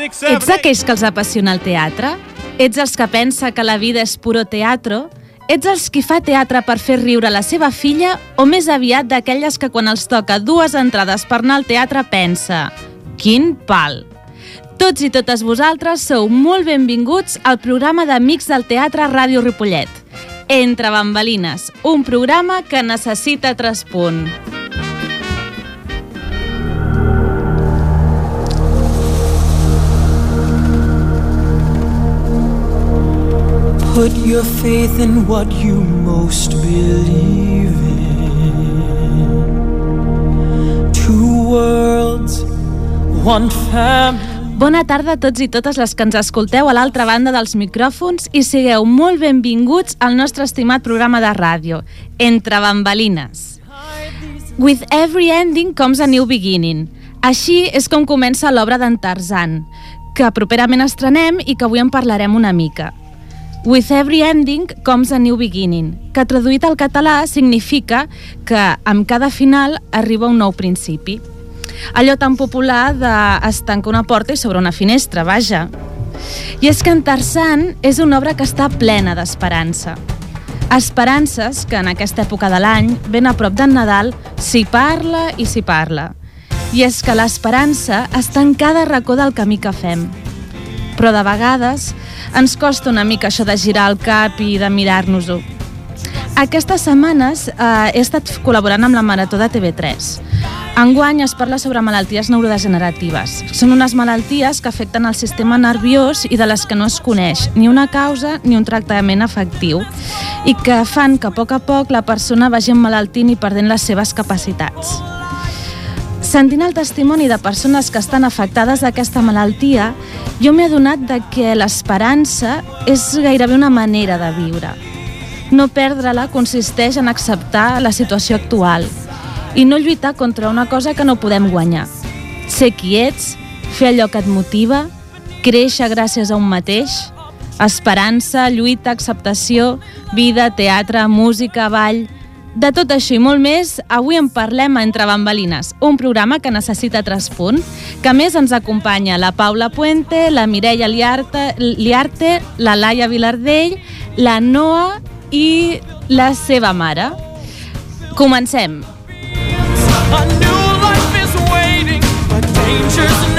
Ets aquells que els apassiona el teatre? Ets els que pensa que la vida és puro teatro? Ets els qui fa teatre per fer riure la seva filla o més aviat d'aquelles que quan els toca dues entrades per anar al teatre pensa «Quin pal!» Tots i totes vosaltres sou molt benvinguts al programa d'Amics del Teatre Ràdio Ripollet. Entre bambalines, un programa que necessita traspunt. Put your faith in what you most believe in. Two worlds, one family. Bona tarda a tots i totes les que ens escolteu a l'altra banda dels micròfons i sigueu molt benvinguts al nostre estimat programa de ràdio, Entre Bambalines. With every ending comes a new beginning. Així és com comença l'obra d'en Tarzan, que properament estrenem i que avui en parlarem una mica. With every ending comes a new beginning, que traduït al català significa que amb cada final arriba un nou principi. Allò tan popular de es tanca una porta i s'obre una finestra, vaja. I és que en Tarzan és una obra que està plena d'esperança. Esperances que en aquesta època de l'any, ben a prop d'en Nadal, s'hi parla i s'hi parla. I és que l'esperança està en cada racó del camí que fem. Però de vegades ens costa una mica això de girar el cap i de mirar-nos-ho. Aquestes setmanes eh, he estat col·laborant amb la Marató de TV3. Enguany es parla sobre malalties neurodegeneratives. Són unes malalties que afecten el sistema nerviós i de les que no es coneix ni una causa ni un tractament efectiu i que fan que a poc a poc la persona vagi emmalaltint i perdent les seves capacitats. Sentint el testimoni de persones que estan afectades d'aquesta malaltia, jo m'he adonat de que l'esperança és gairebé una manera de viure. No perdre-la consisteix en acceptar la situació actual i no lluitar contra una cosa que no podem guanyar. Ser qui ets, fer allò que et motiva, créixer gràcies a un mateix, esperança, lluita, acceptació, vida, teatre, música, ball... De tot això i molt més, avui en parlem a Entre Bambalines, un programa que necessita traspunt, que més ens acompanya la Paula Puente, la Mireia Liarte, Liarte la Laia Vilardell, la Noa i la seva mare. Comencem. A new life is waiting, but danger's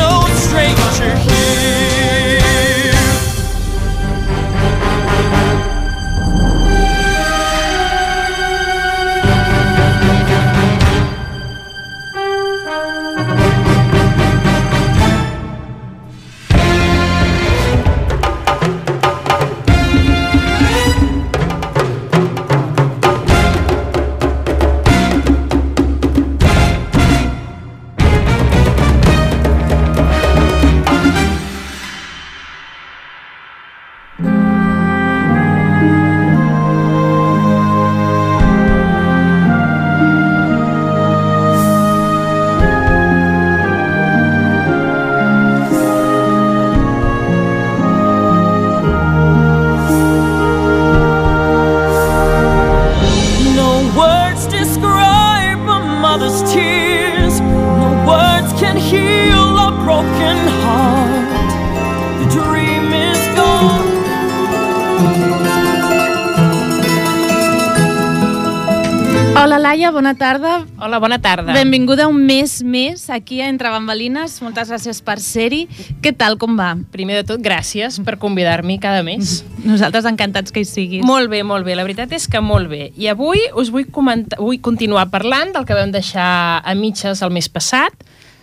bona tarda. Hola, bona tarda. Benvinguda un mes més aquí a Entre Bambalines. Moltes gràcies per ser-hi. Què tal, com va? Primer de tot, gràcies per convidar-m'hi cada mes. Nosaltres encantats que hi siguis. Molt bé, molt bé. La veritat és que molt bé. I avui us vull, comentar, vull continuar parlant del que vam deixar a mitges el mes passat.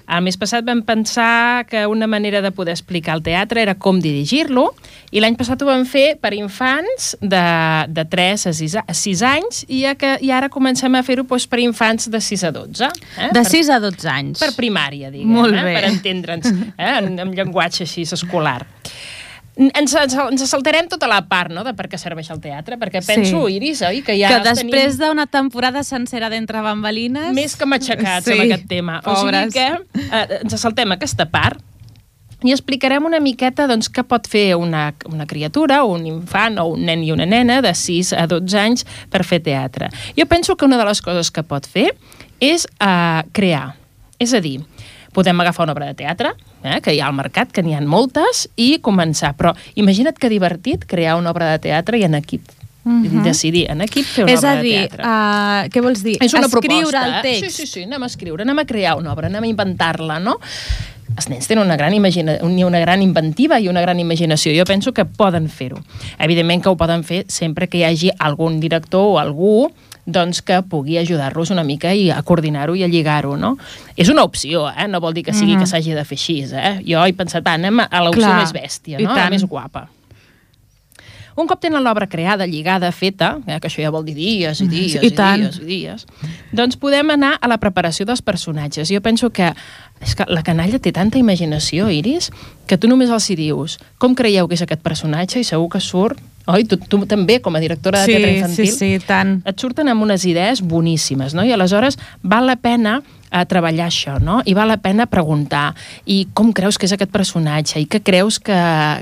El mes passat vam pensar que una manera de poder explicar el teatre era com dirigir-lo, i l'any passat ho vam fer per infants de, de 3 a 6, a 6 anys, i, a que, i ara comencem a fer-ho doncs, per infants de 6 a 12. Eh? De per, 6 a 12 anys. per primària, diguem, Molt eh? bé. per entendre'ns, eh? en, en llenguatge així escolar. Ens, ens, ens saltarem tota la part no, de per què serveix el teatre, perquè Sí. penso, Iris, oi, que ja que després tenim d'una temporada sencera d'Entre Bambalines... més que matxacats Sí, amb aquest tema. pobres. O sigui que eh, ens saltem aquesta part i explicarem una miqueta doncs, què pot fer una, una criatura, un infant o un nen i una nena de 6 a 12 anys per fer teatre. Jo penso que una de les coses que pot fer és eh, crear. És a dir, Podem agafar una obra de teatre, eh, que hi ha al mercat, que n'hi ha moltes, i començar. Però imagina't que divertit crear una obra de teatre i en equip. Uh -huh. Decidir en equip fer una És obra a de dir, teatre. uh, què vols dir? És una Escriure proposta, el eh? text. Sí, sí, sí, anem a escriure, anem a crear una obra, anem a inventar-la, no? Els nens tenen una gran, imagina una gran inventiva i una gran imaginació. Jo penso que poden fer-ho. Evidentment que ho poden fer sempre que hi hagi algun director o algú doncs, que pugui ajudar-los una mica i a coordinar-ho i a lligar-ho, no? És una opció, eh? No vol dir que sigui Mhm. que s'hagi de fer així, eh? Jo he pensat, va, anem a l'opció més bèstia, no? La més guapa. Un cop tenen l'obra creada, lligada, feta, eh, que això ja vol dir dies i dies I i, tant. dies i dies, doncs podem anar a la preparació dels personatges. Jo penso que és que la canalla té tanta imaginació, Iris, que tu només els hi dius com creieu que és aquest personatge i segur que surt... Oi? Tu, tu també, com a directora de Sí, teatre sí, infantil, sí, tant. et surten amb unes idees boníssimes, no? I aleshores val la pena a treballar això, no? I val la pena preguntar i com creus que és aquest personatge i què creus que,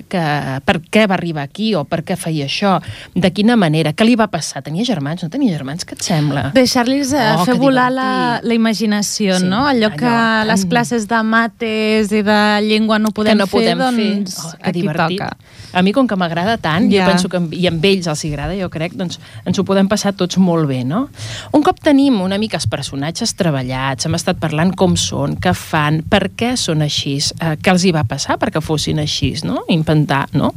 que per què va arribar aquí o per què feia això, de quina manera, què li va passar? Tenia germans? No tenia germans? Què et sembla? Deixar-los eh, Oh, fer que volar la, la imaginació, Sí, no? Allò, que allò, les tan- classes de mates i de llengua no podem que no podem fer, doncs fer. Oh, que aquí divertit. toca. A mi, com que m'agrada tant, Ja. jo penso que i amb ells els agrada, jo crec, doncs ens ho podem passar tots molt bé, no? Un cop tenim una mica els personatges treballats, hem estat parlant com són, què fan, per què són així, eh, què els hi va passar perquè fossin així, no? Inventar, no?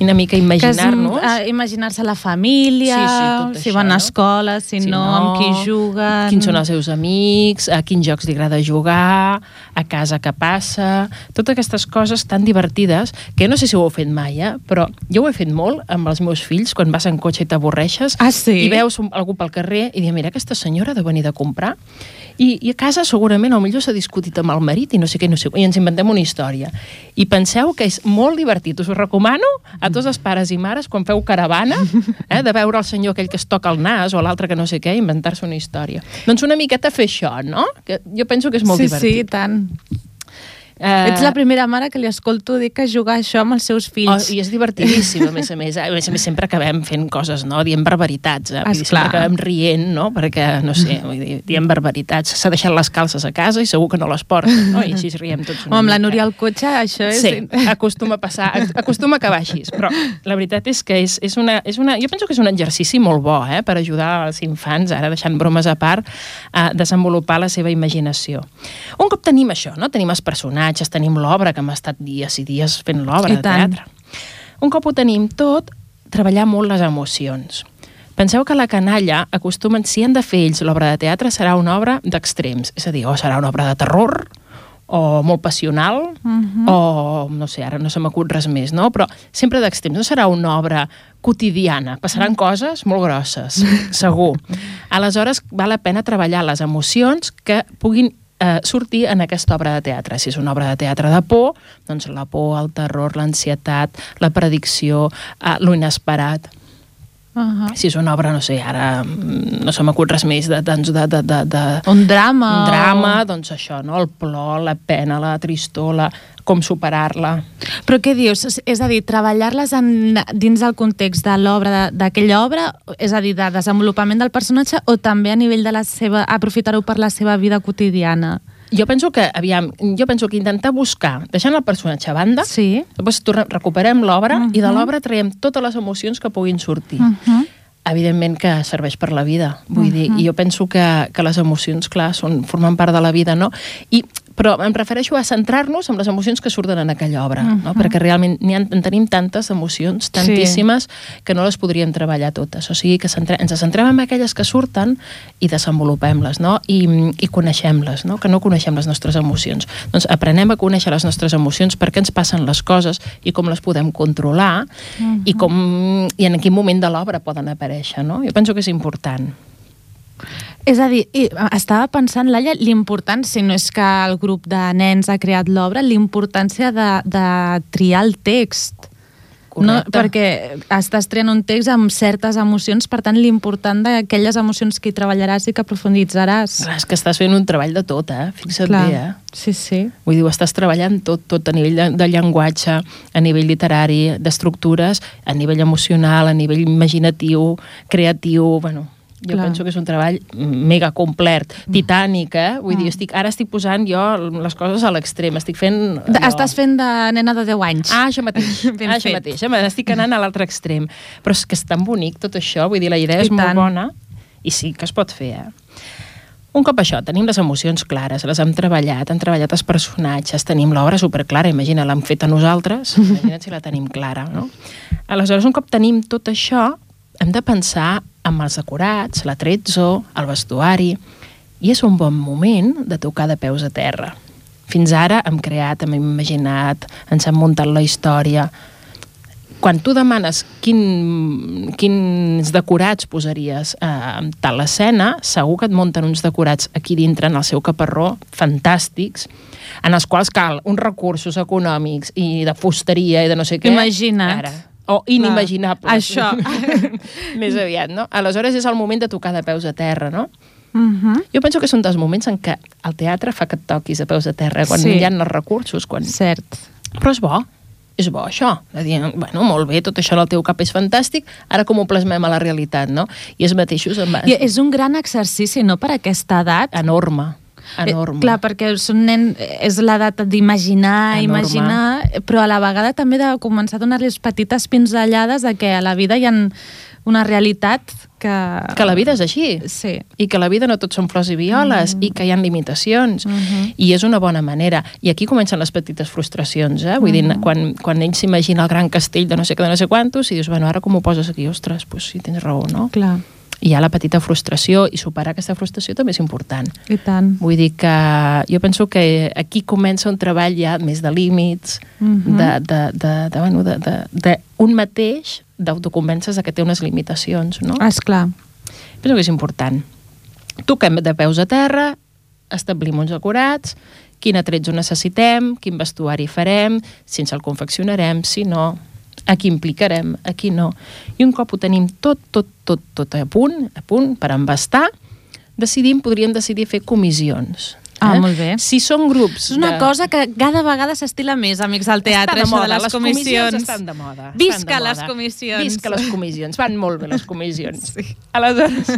I una mica és, imaginar-nos... eh, imaginar-se la família, Sí, sí, tot si això, van a no? escola, si, Si no, amb qui juguen... Quins són els seus amics, a quins jocs li agrada jugar, a casa què passa... Totes aquestes coses tan divertides, que no sé si ho heu fet mai, eh? Però jo ho he fet molt amb els meus fills, quan vas en cotxe i t'avorreixes, Ah, sí? i veus algú pel carrer i dius, mira, aquesta senyora ha de venir de comprar. I, I a casa segurament, potser s'ha discutit amb el marit i no sé què, no sé, què, i ens inventem una història. I penseu que és molt divertit, us ho recomano a tots els pares i mares quan feu caravana, eh, de veure el senyor aquell que es toca el nas o l'altre que no sé què, inventar-se una història. Doncs una miqueta fer això, no? Que jo penso que és molt sí, divertit. Sí, tant. Eh, Ets la primera mare que li escolto dir que jugar això amb els seus Oh, fills. I és divertidíssim, a més a més. A més a més, sempre acabem fent coses, no? Dient barbaritats, eh? Vull dir, sempre acabem rient, no? Perquè, no sé, vull dir, dient barbaritats. S'ha deixat les calces a casa i segur que no les porta, no? I així riem tots una Home, amb la mica. Núria al cotxe, això és... Sí, acostuma a passar, acostuma a acabar així, però la veritat és que és, és, una, és una, jo penso que és un exercici molt bo eh, per ajudar els infants, ara deixant bromes a part, a desenvolupar la seva imaginació. Un cop tenim això, no? tenim els personatges, tenim l'obra, que hem estat dies i dies fent l'obra de teatre. Un cop ho tenim tot, treballar molt les emocions. Penseu que la canalla acostumen, si han de fer ells l'obra de teatre, serà una obra d'extrems. És a dir, o serà una obra de terror, o molt passional, Mhm. o no sé, ara no se m'acut res més, no? Però sempre d'extrems. No serà una obra quotidiana. Passaran coses molt grosses, segur. Aleshores, val la pena treballar les emocions que puguin eh, sortir en aquesta obra de teatre. Si és una obra de teatre de por, doncs la por, el terror, l'ansietat, la predicció, eh, lo inesperat. Uh -huh. Si és una obra, no sé, ara mm, no se m'acut res més de, doncs, de, de, de, de, Un drama. un drama, O... doncs això, no? el plor, la pena, la tristor, la, com superar-la. Però què dius? És- a dir, treballar-les en, dins del context de l'obra, d'aquella obra, és a dir, de desenvolupament del personatge, o també a nivell de la seva... aprofitar-ho per la seva vida quotidiana? Jo penso que, aviam, jo penso que intentar buscar, deixant el personatge a banda, Sí. després tornem, recuperem l'obra Mhm. i de l'obra traiem totes les emocions que puguin sortir. Uh -huh. evidentment que serveix per la vida. Vull Mhm. dir, i jo penso que, que les emocions, clar, són, formen part de la vida, no? I, però em refereixo a centrar-nos en les emocions que surten en aquella obra, no? Mhm. Perquè realment n'hi en tenim tantes emocions, tantíssimes, que no les podríem treballar totes. O sigui, que centre, ens centrem en aquelles que surten i desenvolupem-les, no? I, i coneixem-les, no? Que no coneixem les nostres emocions. Doncs aprenem a conèixer les nostres emocions, per què ens passen les coses i com les podem controlar i, com, i en quin moment de l'obra poden aparèixer, no? Jo penso que és important. És a dir, estava pensant, Laia, l'important, si no és que el grup de nens ha creat l'obra, l'importància de, de triar el text. No? Correcte. Perquè estàs triant un text amb certes emocions, per tant, l'important d'aquelles emocions que hi treballaràs i que profunditzaràs. Clar, és que estàs fent un treball de tot, eh? Fixa't Clar. bé, eh? Sí, sí. Vull dir, estàs treballant tot, tot a nivell de, de llenguatge, a nivell literari, d'estructures, a nivell emocional, a nivell imaginatiu, creatiu, bueno, Jo Clar. penso que és un treball mega complet, titànic, eh? Vull dir, estic, ara estic posant jo les coses a l'extrem, estic fent... Allò- Estàs fent de nena de 10 anys. Ah, això mateix, Ben ah, això fet. mateix. Estic anant a l'altre extrem. Però és que és tan bonic tot això, vull dir, la idea I és molt tant. bona i sí que es pot fer, eh? Un cop això, tenim les emocions clares, les hem treballat, han treballat els personatges, tenim l'obra superclara, imagina, l'hem fet a nosaltres, imagina't si la tenim clara, no? Aleshores, un cop tenim tot això, hem de pensar en els decorats, l'atrezzo, el vestuari, i és un bon moment de tocar de peus a terra. Fins ara hem creat, hem imaginat, ens hem muntat la història, quan tu demanes quin, quins decorats posaries eh, en tal escena, segur que et munten uns decorats aquí dintre, en el seu caparró, fantàstics, en els quals cal uns recursos econòmics i de fusteria i de no sé què. Imagina't. Ara. O inimaginables. Això. Més aviat, no? Aleshores és el moment de tocar de peus a terra, no? Mhm. Jo penso que és un dels moments en què el teatre fa que et toquis de peus a terra, quan Sí. hi ha els recursos, quan... Cert. Però és bo, és bo això, de dir, bueno, molt bé, tot això en el teu cap és fantàstic, ara com ho plasmem a la realitat, no? I els mateixos... Amb... I és un gran exercici, no?, per aquesta edat. Enorme, enorme. Eh, clar, perquè són nen, és l'edat d'imaginar, imaginar, però a la vegada també de començar a donar-los petites pinzellades de que a la vida hi ha una realitat que... Que la vida és així. Sí. I que la vida no tot són flors i violes, i que hi ha limitacions. Mhm. I és una bona manera. I aquí comencen les petites frustracions, eh? Vull dir, quan, quan ell s'imagina el gran castell de no sé què, de no sé quantos, i dius, bueno, ara com ho poses aquí? Ostres, doncs sí, tens raó, no? Clar, hi ha la petita frustració, i superar aquesta frustració també és important. i tant. Vull dir que jo penso que aquí comença un treball ja més de límits, Mhm. de, de, de, de, bueno, de, de, de un mateix d'autoconvèncer que té unes limitacions, no? Ah, esclar. Penso que és important. Toquem de peus a terra, establim uns decorats, quin atrets ho necessitem, quin vestuari farem, si ens el confeccionarem, si no, a qui implicarem, a qui no. I un cop ho tenim tot, tot, tot, tot a punt, a punt per embastar, decidim, podríem decidir fer comissions. Ah, molt bé. Si són grups... És una de... cosa que cada vegada s'estila més, amics del teatre, de això moda, de les, les comissions. estan de moda. estan Visca de moda. les comissions. Visca les comissions. Van molt bé les comissions. Sí. Aleshores,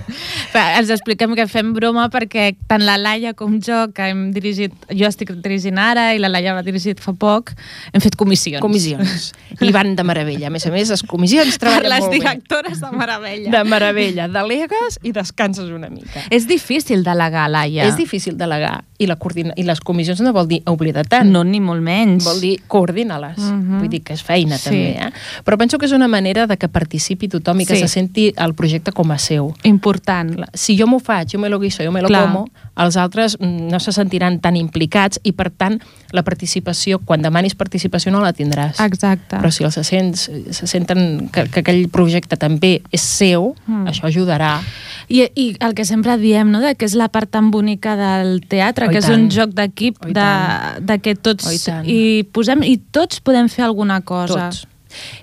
Però ens expliquem que fem broma perquè tant la Laia com jo, que hem dirigit, jo estic dirigint ara i la Laia va dirigit fa poc, hem fet comissions. comissions. I van de meravella. A més a més, les comissions treballen les molt bé. directores de meravella. De meravella. Delegues i descanses una mica. És difícil delegar, Laia. És difícil delegar. I, la coordina... I les comissions no vol dir oblidar tant. No, ni molt menys. Vol dir coordinar-les. Mhm. Vull dir que és feina, Sí. també. Eh? Però penso que és una manera de que participi tothom i que Sí. se senti el projecte com a seu. Important. Clar, Si jo m'ho faig, jo me lo guiso, jo me lo Clar. como, els altres mm, no se sentiran tan implicats i, per tant, la participació, quan demanis participació no la tindràs. Exacte. Però si els se, sents, se senten que, que aquell projecte també és seu, Mm. això ajudarà. I, I el que sempre diem, no?, de que és la part tan bonica del teatre, Oh, i que és tant. un joc d'equip, de, tant. de que tots Oh, i tant. i posem i tots podem fer alguna cosa. Tots.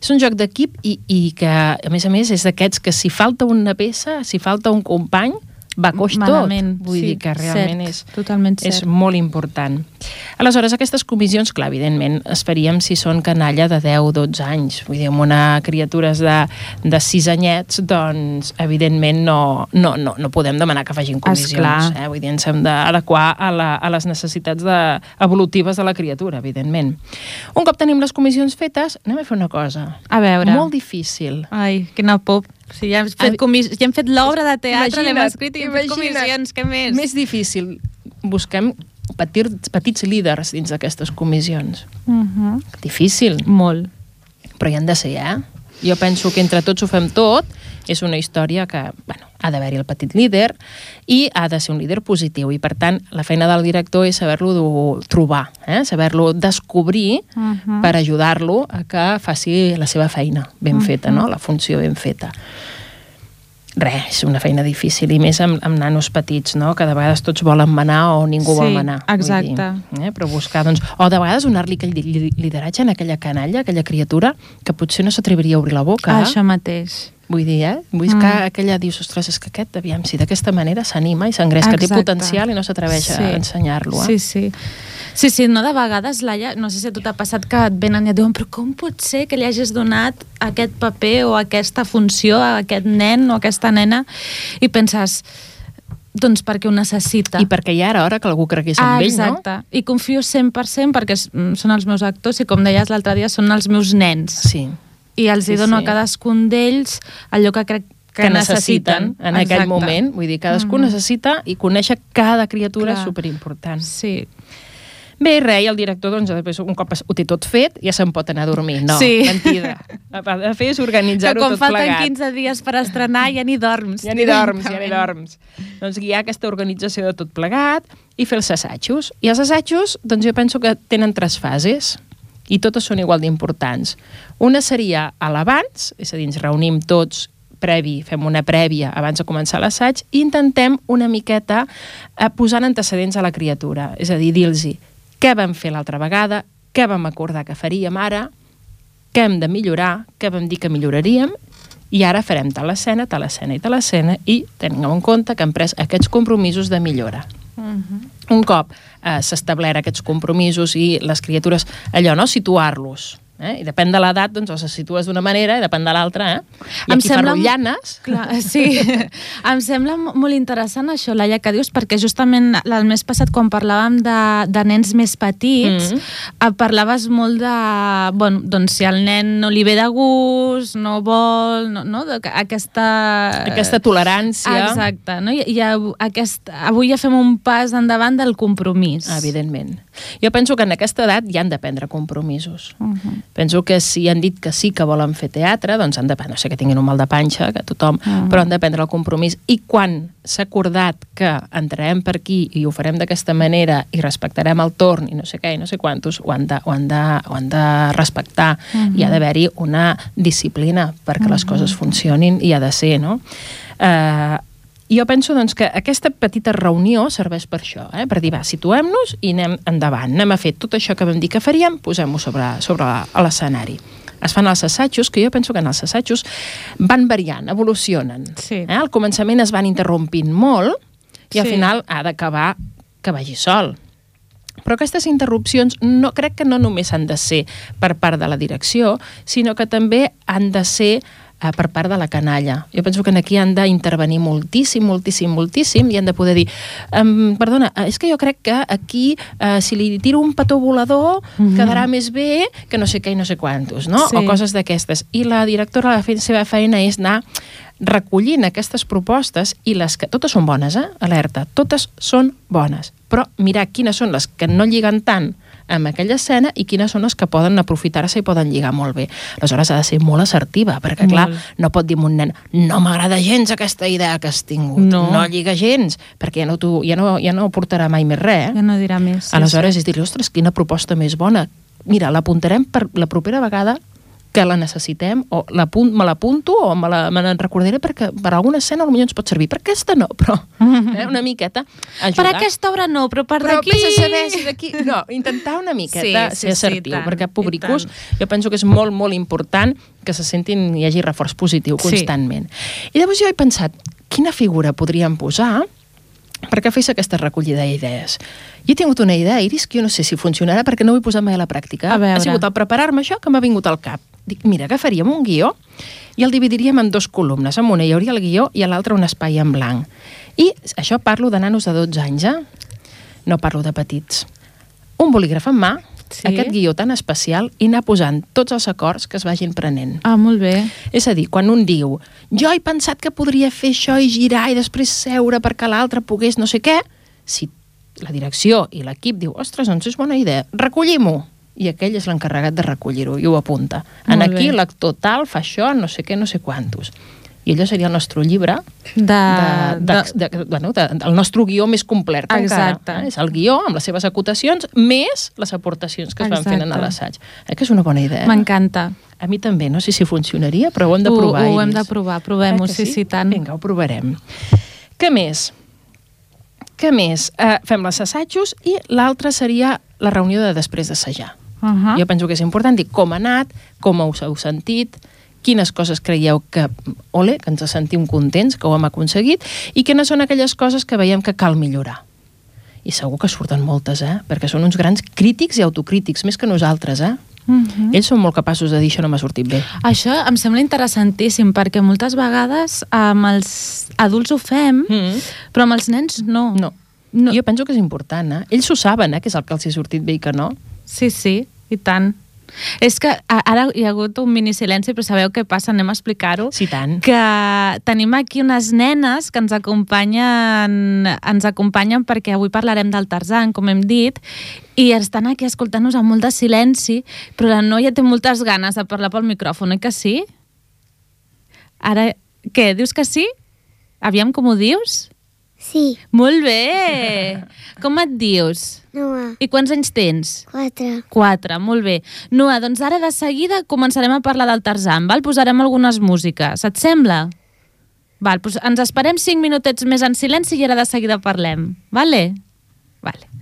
És un joc d'equip i, i que, a més a més, és d'aquests que si falta una peça, si falta un company, va coix Malament, tot. Vull sí, dir que realment cert, és, totalment és cert. molt important. Aleshores, aquestes comissions, clar, evidentment, esperíem si són canalla de 10-12 anys. Vull dir, amb una criatures de, de 6 anyets, doncs, evidentment, no, no, no, no podem demanar que facin comissions. Esclar. Eh? Vull dir, ens hem d'adequar a, la, a les necessitats de, evolutives de la criatura, evidentment. Un cop tenim les comissions fetes, anem a fer una cosa. A veure. Molt difícil. Ai, quina por. Si ja hem fet, comis... ja hem fet l'obra de teatre, l'hem escrit i hem fet comissions, què més? Més difícil. Busquem petits, petits líders dins d'aquestes comissions. Uh -huh. Difícil, Molt. però hi han de ser, eh? Jo penso que entre tots ho fem tot, és una història que, bueno, ha d'haver-hi el petit líder i ha de ser un líder positiu i, per tant, la feina del director és saber-lo trobar, eh? saber-lo descobrir Uh -huh. per ajudar-lo a que faci la seva feina ben feta, no? la funció ben feta. Res, és una feina difícil, i més amb, amb nanos petits, no? que de vegades tots volen manar o ningú Sí, vol manar. vull exacte. Dir, eh? Però buscar, doncs, o de vegades donar-li aquell li- lideratge a aquella canalla, aquella criatura, que potser no s'atreviria a obrir la boca. Ah, això mateix. Vull dir, eh? Vull mm. que aquella dius, ostres, és que aquest, aviam, si d'aquesta manera s'anima i s'engresca, té potencial i no s'atreveix Sí. a ensenyar-lo. Eh? Sí, sí. Sí, sí, no de vegades, Laia, no sé si a tu t'ha passat que et venen i et diuen però com pot ser que li hagis donat aquest paper o aquesta funció a aquest nen o aquesta nena i penses, doncs perquè ho necessita. I perquè ja era hora que algú cregués en Ah, ell, exacte. I confio 100% perquè mm, són els meus actors i, com deies l'altre dia, són els meus nens. no? Sí. I els hi Sí, dono sí. a cadascun d'ells allò que crec que, que necessiten en aquell Exacte. moment. Vull dir, cadascú Mhm. necessita i conèixer cada criatura Clar. és superimportant. Sí. Bé, res, i el director, doncs, després, un cop ho té tot fet, ja se'n pot anar a dormir. No, Sí. mentida. El que ha de fer és Que organitzar-ho quan tot falten plegat. 15 dies per estrenar ja ni dorms. Ja ni dorms, ja ni dorms. Doncs guiar aquesta organització de tot plegat i fer els assajos. I els assajos, doncs jo penso que tenen tres fases i totes són igual d'importants. Una seria a l'abans, és a dir, ens reunim tots previ, fem una prèvia abans de començar l'assaig i intentem una miqueta eh, posant antecedents a la criatura. És a dir, dir-los què vam fer l'altra vegada, què vam acordar que faríem ara, què hem de millorar, què vam dir que milloraríem, i ara farem tal escena, tal escena i tal escena, i tingueu en compte que hem pres aquests compromisos de millora. Mhm. Un cop eh, s'establert aquests compromisos i les criatures, allò, no?, situar-los. Eh? I depèn de l'edat, doncs, o se situes d'una manera i depèn de l'altra, eh? I Em aquí sembla- fa rotllanes. Clar, sí. em sembla mo- molt interessant això, Laia, que dius, perquè justament el mes passat, quan parlàvem de, de nens més petits, mm. parlaves molt de, bueno, doncs si el nen no li ve de gust, no vol, no, no? De, que aquesta... Aquesta tolerància. Exacte, no? I, i av- aquest, avui ja fem un pas endavant del compromís. Evidentment. Jo penso que en aquesta edat ja han de prendre compromisos. Uh -huh. Penso que si han dit que sí que volen fer teatre, doncs han de, no sé, que tinguin un mal de panxa, que tothom, Ah. però han de prendre el compromís. I quan s'ha acordat que entrarem per aquí i ho farem d'aquesta manera i respectarem el torn i no sé què i no sé quantos, ho han de, ho han de, ho han de respectar. Mhm. Hi ha d'haver-hi una disciplina perquè les coses funcionin i ha de ser, no? Eh, jo penso doncs, que aquesta petita reunió serveix per això, eh? per dir, va, situem-nos i anem endavant, anem a fer tot això que vam dir que faríem, posem-ho sobre, sobre l'escenari. Es fan els assajos, que jo penso que en els assajos van variant, evolucionen. Sí. Eh? Al començament es van interrompint molt i al Sí. final ha d'acabar que vagi sol. Però aquestes interrupcions no crec que no només han de ser per part de la direcció, sinó que també han de ser eh, per part de la canalla. Jo penso que aquí han d'intervenir moltíssim, moltíssim, moltíssim i han de poder dir um, perdona, eh, és que jo crec que aquí eh, si li tiro un petó volador Mhm. quedarà més bé que no sé què i no sé quantos, no? Sí. O coses d'aquestes. I la directora, la fe- seva feina és anar recollint aquestes propostes i les que... Totes són bones, eh? Alerta. Totes són bones. Però mirar quines són les que no lliguen tant amb aquella escena i quines són les que poden aprofitar-se i poden lligar molt bé. Aleshores ha de ser molt assertiva, perquè clar, Molt. no pot dir un nen no m'agrada gens aquesta idea que has tingut, No. no lliga gens, perquè ja no, tu, ja no, ja no portarà mai més res. Eh? Ja no dirà més. sí, Aleshores és dir-li, ostres, quina proposta més bona. Mira, l'apuntarem per la propera vegada que la necessitem, o l'apunt, me l'apunto o me la, me la recordaré perquè per alguna escena potser ens pot servir. Per aquesta no, però eh, una miqueta Per ajudar. aquesta obra no, però per Però d'aquí... a saber si d'aquí... No, intentar una miqueta Sí, sí, ser sí, assertiu, i tant, perquè públicos jo penso que és molt, molt important que se sentin hi hagi reforç positiu Sí. constantment. I llavors jo he pensat, quina figura podríem posar perquè fes aquesta recollida d'idees. Jo he tingut una idea, Iris, que jo no sé si funcionarà perquè no ho he posat mai a la pràctica. A veure. Ha sigut al preparar-me això que m'ha vingut al cap. Dic, mira, agafaríem un guió i el dividiríem en dos columnes. En una hi hauria el guió i a l'altra un espai en blanc. I això parlo de nanos de 12 anys, eh? No parlo de petits. Un bolígraf en mà, Sí. aquest guió tan especial, i anar posant tots els acords que es vagin prenent. Ah, molt bé. És a dir, quan un diu jo he pensat que podria fer això i girar i després seure perquè l'altre pogués no sé què, si la direcció i l'equip diu ostres, doncs és bona idea, recollim-ho. I aquell és l'encarregat de recollir-ho i ho apunta. En Molt aquí bé. l'actor tal fa això, no sé què, no sé quantos. I allò seria el nostre llibre De, de, de, de, de, bueno, de, el nostre guió més complet Exacte. encara. Eh? És el guió amb les seves acotacions més les aportacions que es van fent en Exacte. l'assaig. Eh, que és una bona idea. M'encanta. A mi també, no sé si funcionaria, però ho hem de Ho- provar. ho hem Iris. de provar, provem-ho, Eh que sí, sí, tant. Vinga, ho provarem. Què més? Què més? Eh, fem les assajos i l'altre seria la reunió de després d'assajar. Uh -huh. Jo penso que és important dir com ha anat, com us heu sentit, quines coses creieu que, ole, que ens sentim contents, que ho hem aconseguit, i quines són aquelles coses que veiem que cal millorar. I segur que surten moltes, eh? Perquè són uns grans crítics i autocrítics, més que nosaltres, eh? Mm -hmm. Ells són molt capaços de dir això no m'ha sortit bé. Això em sembla interessantíssim perquè moltes vegades amb els adults ho fem, Mm. però amb els nens no. No. No. Jo penso que és important, eh? Ells ho saben, eh, que és el que els ha sortit bé i que no. Sí, sí, i tant. És que ara hi ha hagut un mini silenci, però sabeu què passa? Anem a explicar-ho. Sí, tant. que tenim aquí unes nenes que ens acompanyen, ens acompanyen perquè avui parlarem del Tarzan, com hem dit, i estan aquí escoltant-nos amb molt de silenci, però la noia té moltes ganes de parlar pel micròfon, oi que sí? Ara, què, dius que sí? Aviam com ho dius? Sí, Molt bé! Com et dius? Noa, I quants anys tens? quatre. Quatre, molt bé. Noa, doncs ara de seguida començarem a parlar del Tarzan, val? Posarem algunes músiques. Et sembla? Val, doncs ens esperem cinc minutets més en silenci i ara de seguida parlem. Vale? Vale.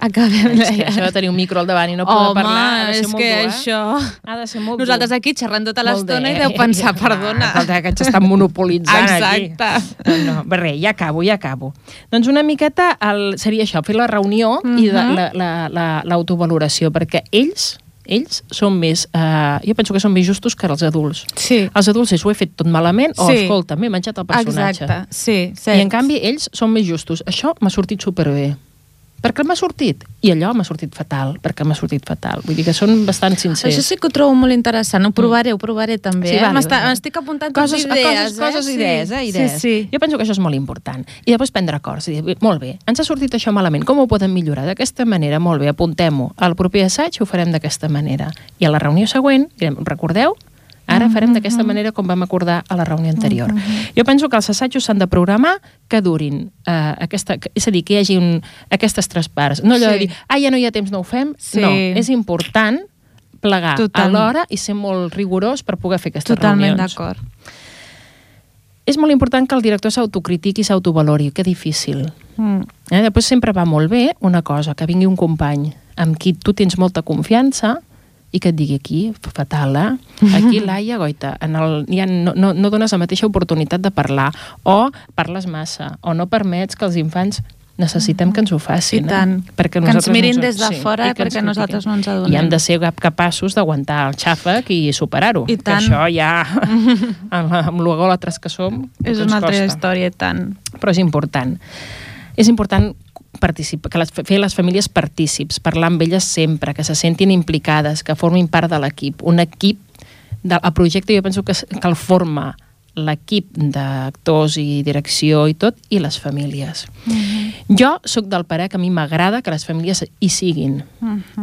Acabem. És que això de tenir un micro al davant i no poder Home, parlar ha de ser és molt que dur, eh? això... Ha de ser molt Nosaltres aquí xerrant tota l'estona i deu pensar, perdona. Escolta, que ens estan monopolitzant Exacte. aquí. No, no, res, ja acabo, ja acabo. Doncs una miqueta el, seria això, fer la reunió i de, Mhm. la- la- la- l'autovaloració, perquè ells ells són més, eh, jo penso que són més justos que els adults. Sí. Els adults és ho he fet tot malament o Sí. escolta, m'he menjat el personatge. Exacte, sí. I en canvi ells són més justos. Això m'ha sortit superbé. Perquè m'ha sortit. I allò m'ha sortit fatal, perquè m'ha sortit fatal. Vull dir que són bastant sincers. Això sí que ho trobo molt interessant. Ho provaré, ho provaré també. Sí, eh? vale, M'està- vale. M'estic apuntant coses, idees, coses, coses, eh? idees, eh? Idees. Sí, sí. Jo penso que això és molt important. I després prendre acords. I dir, molt bé, ens ha sortit això malament, com ho podem millorar? D'aquesta manera, molt bé, apuntem-ho. Al proper assaig ho farem d'aquesta manera. I a la reunió següent, direm, recordeu? Ara farem d'aquesta manera com vam acordar a la reunió anterior. Jo penso que els assajos s'han de programar que durin eh, aquesta, que- és a dir, que hi hagi un, aquestes tres parts. No allò Sí. de dir, ah, ja no hi ha temps, no ho fem. Sí. No, és important plegar Total. a l'hora i ser molt rigorós per poder fer aquestes Totalment reunions. d'acord. És molt important que el director s'autocritiqui i s'autovalori, que difícil. Mm. Eh? Després sempre va molt bé una cosa, que vingui un company amb qui tu tens molta confiança i que et digui aquí, fatal, eh? Aquí, Laia, goita, en el, ja no, no, no dones la mateixa oportunitat de parlar, o parles massa, o no permets que els infants necessitem que ens ho facin. I tant. Eh? Perquè Que ens mirin no des de fora que ens perquè nosaltres no ens adonem. I hem de ser cap- capaços d'aguantar el xàfec i superar-ho. I Que tant. això ja, amb, amb l'ogòlatres que som, És que ens una altra costa història, i tant. però és important. És important que les, fer les famílies partícips, parlar amb elles sempre, que se sentin implicades, que formin part de l'equip. Un equip, de, el projecte jo penso que, que el forma l'equip d'actors i direcció i tot, i les famílies. Jo sóc del parer que a mi m'agrada que les famílies hi siguin,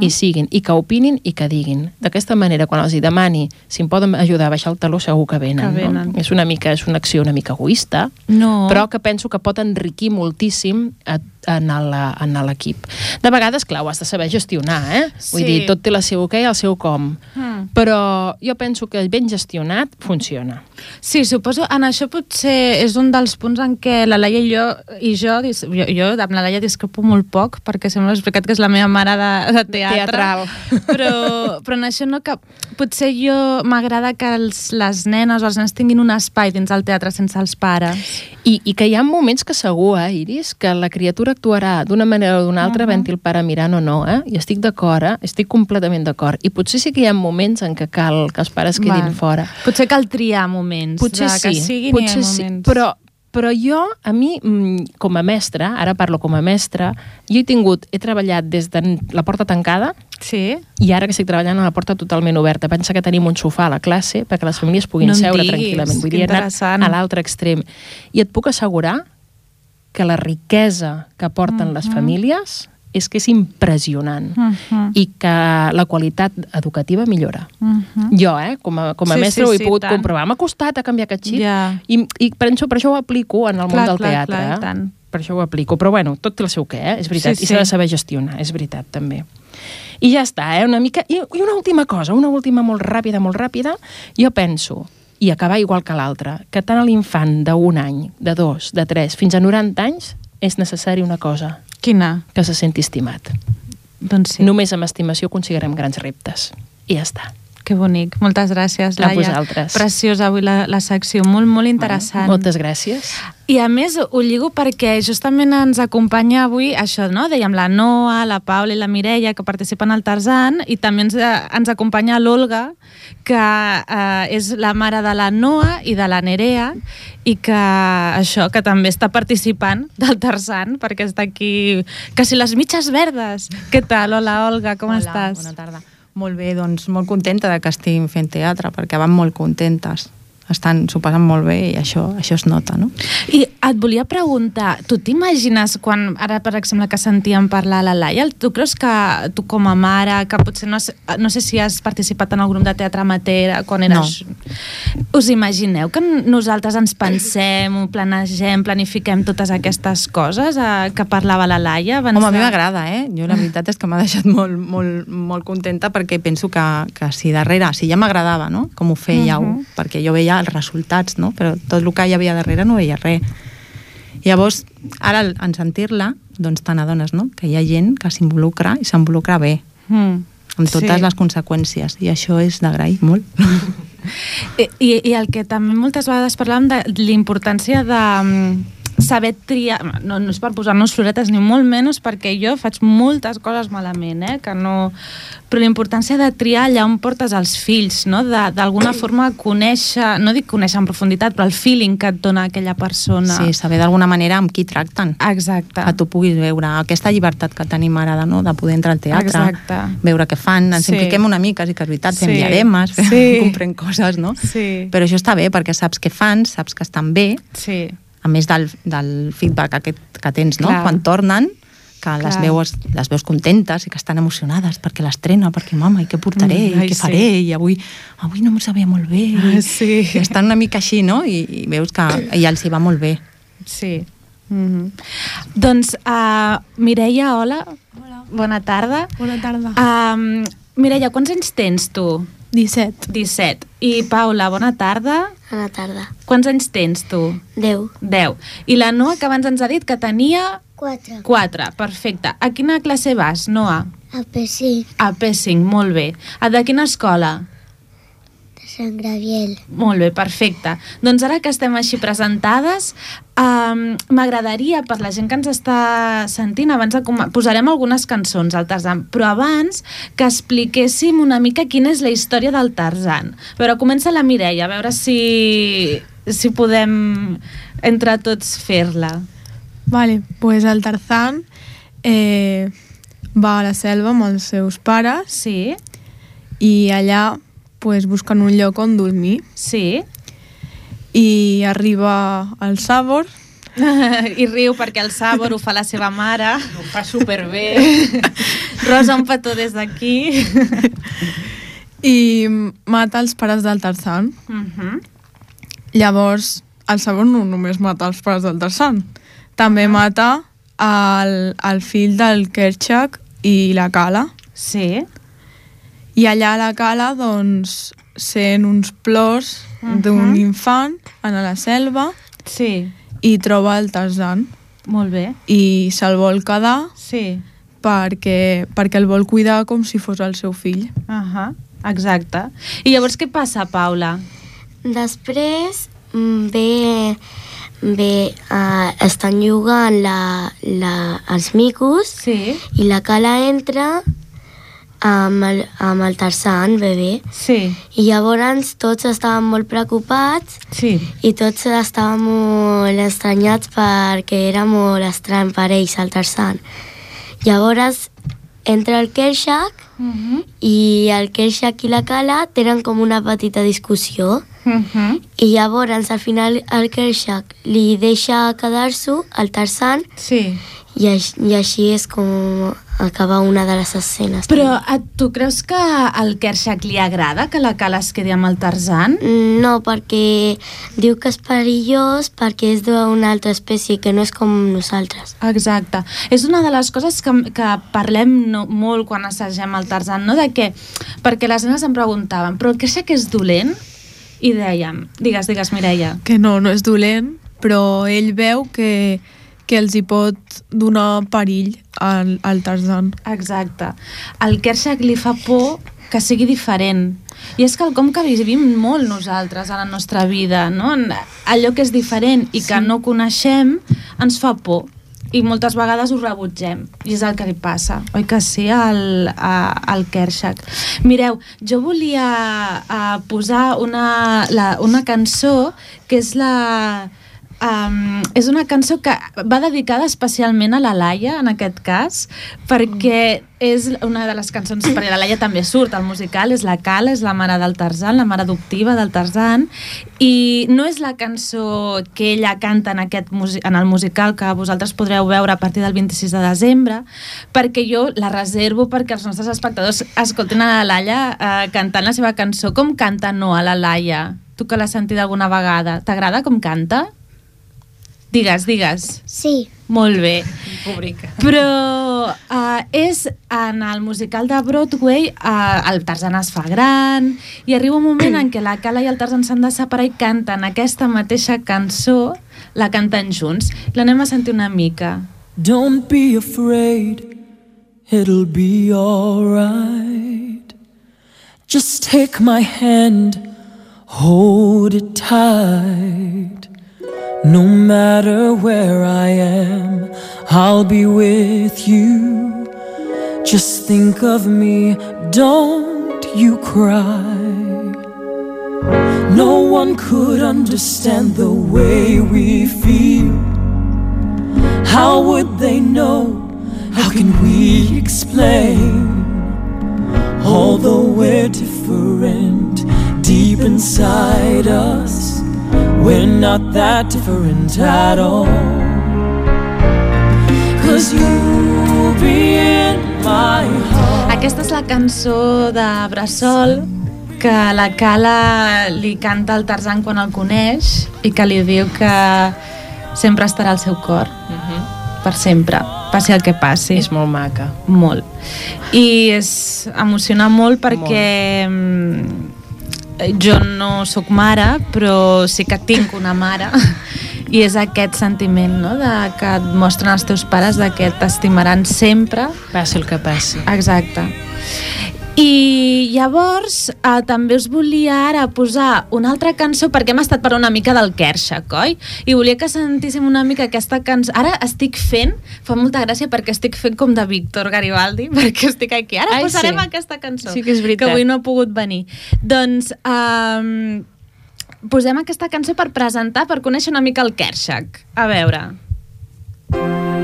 hi siguin, i que opinin i que diguin. D'aquesta manera, quan els hi demani si em poden ajudar a baixar el taló, segur que venen. Que venen. No? És una mica, és una acció una mica egoista, No. però que penso que pot enriquir moltíssim a, en l'equip. De vegades, clar, ho has de saber gestionar, eh? Vull Sí. dir, tot té la seu què i el seu com. Mm. Però jo penso que ben gestionat funciona. Sí, suposo, en això potser és un dels punts en què la Laia i jo, i jo, jo, jo amb la Laia discrepo molt poc, perquè he explicat que és la meva mare de, de teatre. Teatral. Però, però en això no que... Potser jo m'agrada que els, les nenes o els nens tinguin un espai dins el teatre sense els pares. I, I que hi ha moments que segur, eh, Iris, que la criatura actuarà d'una manera o d'una altra, uh -huh. havent el pare mirant o no, eh? I estic d'acord, eh? Estic completament d'acord. I potser sí que hi ha moments en què cal que els pares quedin Val. fora. Potser cal triar moments. Potser de que sí, siguin potser sí, moments. però, però jo, a mi, mm, com a mestra, ara parlo com a mestra, jo he tingut, he treballat des de la porta tancada Sí? i ara que estic treballant a la porta totalment oberta. Pensa que tenim un sofà a la classe perquè les famílies puguin No seure diguis, tranquil·lament. Vull que dir, a l'altre extrem. I et puc assegurar que la riquesa que porten les famílies és que és impressionant Mhm. i que la qualitat educativa millora. Mhm. Jo, eh, com a, com a Sí, mestre sí, ho he sí, pogut tant. comprovar. M'ha costat a canviar aquest xip Ja. i, i penso, per això ho aplico en el Clar, món del clar, teatre. clar, eh? tant. Per això ho aplico. Però bueno, tot té el seu què, eh? és veritat. Sí, I s'ha de saber gestionar, és veritat, també. I ja està, eh? una mica... I, I una última cosa, una última molt ràpida, molt ràpida. Jo penso, i acabar igual que l'altre, que tant a l'infant d'un any, de dos, de tres, fins a 90 anys, és necessari una cosa, Quina? que se senti estimat. Doncs sí. Només amb estimació aconseguirem grans reptes. I ja està. Que bonic. Moltes gràcies, A Laia. vosaltres. Preciosa avui la, la secció, molt, molt interessant. Moltes gràcies. I a més ho lligo perquè justament ens acompanya avui això, no? Dèiem la Noa, la Paula i la Mireia que participen al Tarzan i també ens, ens acompanya l'Olga que eh, és la mare de la Noa i de la Nerea i que això, que també està participant del Tarzan perquè està aquí, que si les mitges verdes. Què tal? Hola, Olga, com Hola, estàs? Bona tarda. Molt bé, doncs molt contenta de que estiguin fent teatre, perquè van molt contentes. Estan, s'ho passen molt bé i això, això es nota, no? I et volia preguntar, tu t'imagines quan, ara per exemple que sentíem parlar la Laia, tu creus que tu com a mare, que potser no no sé si has participat en el grup de teatre amateur quan eres... No. Us imagineu que nosaltres ens pensem, ho planegem, planifiquem totes aquestes coses eh, que parlava la Laia? Abans Home, a mi m'agrada, eh? Jo la veritat és que m'ha deixat molt, molt, molt contenta perquè penso que, que si darrere, si ja m'agradava, no?, com ho fèieu, Mhm. perquè jo veia els resultats, no?, però tot el que hi havia darrere no veia res. Llavors, ara, en sentir-la, doncs te n'adones, no?, que hi ha gent que s'involucra i s'involucra bé, Mm. amb totes Sí. les conseqüències, i això és d'agrair molt. I, i, I el que també moltes vegades parlàvem de l'importància de saber triar, no, no és per posar-nos floretes ni molt menys perquè jo faig moltes coses malament, eh, que no... però la importància de triar allà on portes els fills, no? De- d'alguna forma conèixer, no dic conèixer en profunditat, però el feeling que et dona aquella persona. Sí, saber d'alguna manera amb qui tracten. Exacte. que tu puguis veure aquesta llibertat que tenim ara de, no? de poder entrar al teatre, Exacte. veure què fan, ens Sí. impliquem una mica, sí que és veritat, fem Sí. diademes, Sí. comprem coses, no? Sí. Però això està bé perquè saps què fan, saps que estan bé, Sí. A més del, del feedback aquest que tens, no? Clar. Quan tornen, que les Clar. veus, les veus contentes i que estan emocionades perquè l'estrena, perquè mama, i què portaré, Mm, ai, i què sí. faré, i avui, avui no m'ho sabia molt bé. Ah, I, sí. I estan una mica així, no? I, i veus que i els hi va molt bé. Sí. Mm -hmm. Doncs, uh, Mireia, hola. Hola. Bona tarda. Bona tarda. Um, Mireia, quants anys tens tu? 17. 17. I Paula, bona tarda. Bona tarda. Quants anys tens tu? 10. 10. I la Noa, que abans ens ha dit que tenia 4. 4. Perfecte. A quina classe vas, Noa? A P5 A P5, molt bé. A de quina escola? Sant Graviel. Molt bé, perfecte. Doncs ara que estem així presentades, um, m'agradaria, per la gent que ens està sentint, abans de com... posarem algunes cançons al Tarzan, però abans que expliquéssim una mica quina és la història del Tarzan. Però comença la Mireia, a veure si, si podem entre tots fer-la. Vale, pues el Tarzan eh, va a la selva amb els seus pares Sí? i allà pues, busquen un lloc on dormir Sí? i arriba al Sabor I riu perquè el Sabor ho fa la seva mare. Ho fa superbé. Rosa, un petó des d'aquí. i mata els pares del Tarzan. Mhm. Llavors, el Sabor no només mata els pares del Tarzan, també mata el, el fill del Kerchak i la Cala. Sí? I allà a la cala, doncs, sent uns plors Mhm. d'un infant en la selva Sí. i troba el Tarzan Molt bé. i se'l vol quedar Sí. perquè, perquè el vol cuidar com si fos el seu fill. Uh -huh. Exacte. I llavors què passa, Paula? Després mm, ve, ve uh, estan jugant la, la, els micos Sí. i la cala entra amb el, amb el Tarzan, bebè. Sí. I llavors tots estaven molt preocupats Sí. i tots estaven molt estranyats perquè era molt estrany per ells, el Tarzan. Llavors entra el Kershak Uh -huh. i el Kershak i la Kala tenen com una petita discussió Uh -huh. i llavors al final el Kershak li deixa quedar-s'ho al Tarzan Sí. i, i així és com acaba una de les escenes. Però a, tu creus que al Kershak li agrada que la Cala es quedi amb el Tarzan? No, perquè diu que és perillós perquè és d'una altra espècie que no és com nosaltres. Exacte. És una de les coses que, que parlem no, molt quan assagem el Tarzan, no? De que, perquè les nenes em preguntaven, però el Kershak és dolent? I dèiem, digues, digues, Mireia. Que no, no és dolent, però ell veu que, que els hi pot donar perill al, al Tarzan. Exacte. El Kershak li fa por que sigui diferent. I és quelcom que vivim molt nosaltres a la nostra vida, no? Allò que és diferent i que no coneixem ens fa por i moltes vegades ho rebutgem i és el que li passa, oi que sí al, a, al Kershak mireu, jo volia uh, posar una, la, una cançó que és la Um, és una cançó que va dedicada especialment a la Laia, en aquest cas, perquè és una de les cançons, perquè la Laia també surt al musical, és la Cala, és la mare del Tarzan, la mare adoptiva del Tarzan, i no és la cançó que ella canta en, aquest en el musical que vosaltres podreu veure a partir del 26 de desembre, perquè jo la reservo perquè els nostres espectadors escoltin a la Laia eh, cantant la seva cançó. Com canta no a la Laia? Tu que l'has sentit alguna vegada. T'agrada com canta? Digues, digues. Sí. Molt bé. Pública. Però uh, és en el musical de Broadway uh, el Tarzan es fa gran i arriba un moment en què la Cala i el Tarzan s'han de separar i canten aquesta mateixa cançó, la canten junts. L'anem a sentir una mica. Don't be afraid, it'll be alright. Just take my hand, hold it tight. No matter where I am, I'll be with you. Just think of me, don't you cry. No one could understand the way we feel. How would they know? How can we explain? Although we're different deep inside us, we're not that different at all. Cause you'll be in my heart. Aquesta és la cançó de Bressol que la Cala li canta al Tarzan quan el coneix i que li diu que sempre estarà al seu cor, per sempre, passi el que passi. És molt maca. Molt. I és emociona molt perquè molt. Jo no sóc mare, però sí que tinc una mare i és aquest sentiment no? de que et mostren els teus pares de que t'estimaran sempre Passi el que passi. Exacte. I llavors eh, també us volia ara posar una altra cançó perquè hem estat per una mica del Kershak, oi? I volia que sentíssim una mica aquesta cançó. Ara estic fent, fa molta gràcia perquè estic fent com de Víctor Garibaldi, perquè estic aquí. Ara Ai, posarem sí. aquesta cançó. Sí que és veritat. Que avui no ha pogut venir. Doncs... Um, posem aquesta cançó per presentar, per conèixer una mica el Kershak. A veure.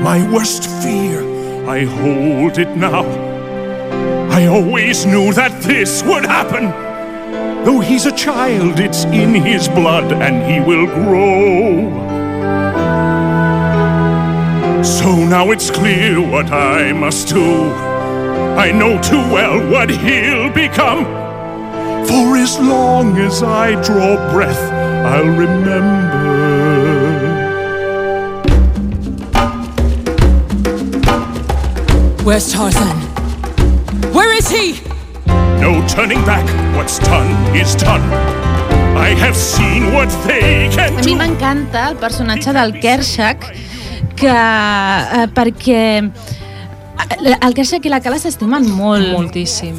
My worst fear, I hold it now. I always knew that this would happen. Though he's a child, it's in his blood and he will grow. So now it's clear what I must do. I know too well what he'll become. For as long as I draw breath, I'll remember. Where's Tarzan? Where is he? No turning back. What's done is done. I have seen what they can A mi do. m'encanta el personatge del Kershak que, eh, perquè eh, el Kershak i la Cala s'estimen molt, Moltíssim.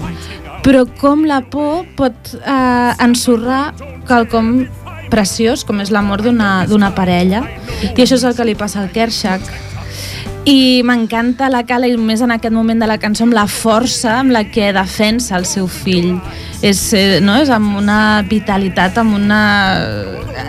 però com la por pot eh, ensorrar quelcom preciós com és l'amor d'una d'una parella i això és el que li passa al Kershak i m'encanta la Cala i més en aquest moment de la cançó amb la força amb la que defensa el seu fill és, eh, no? és amb una vitalitat amb una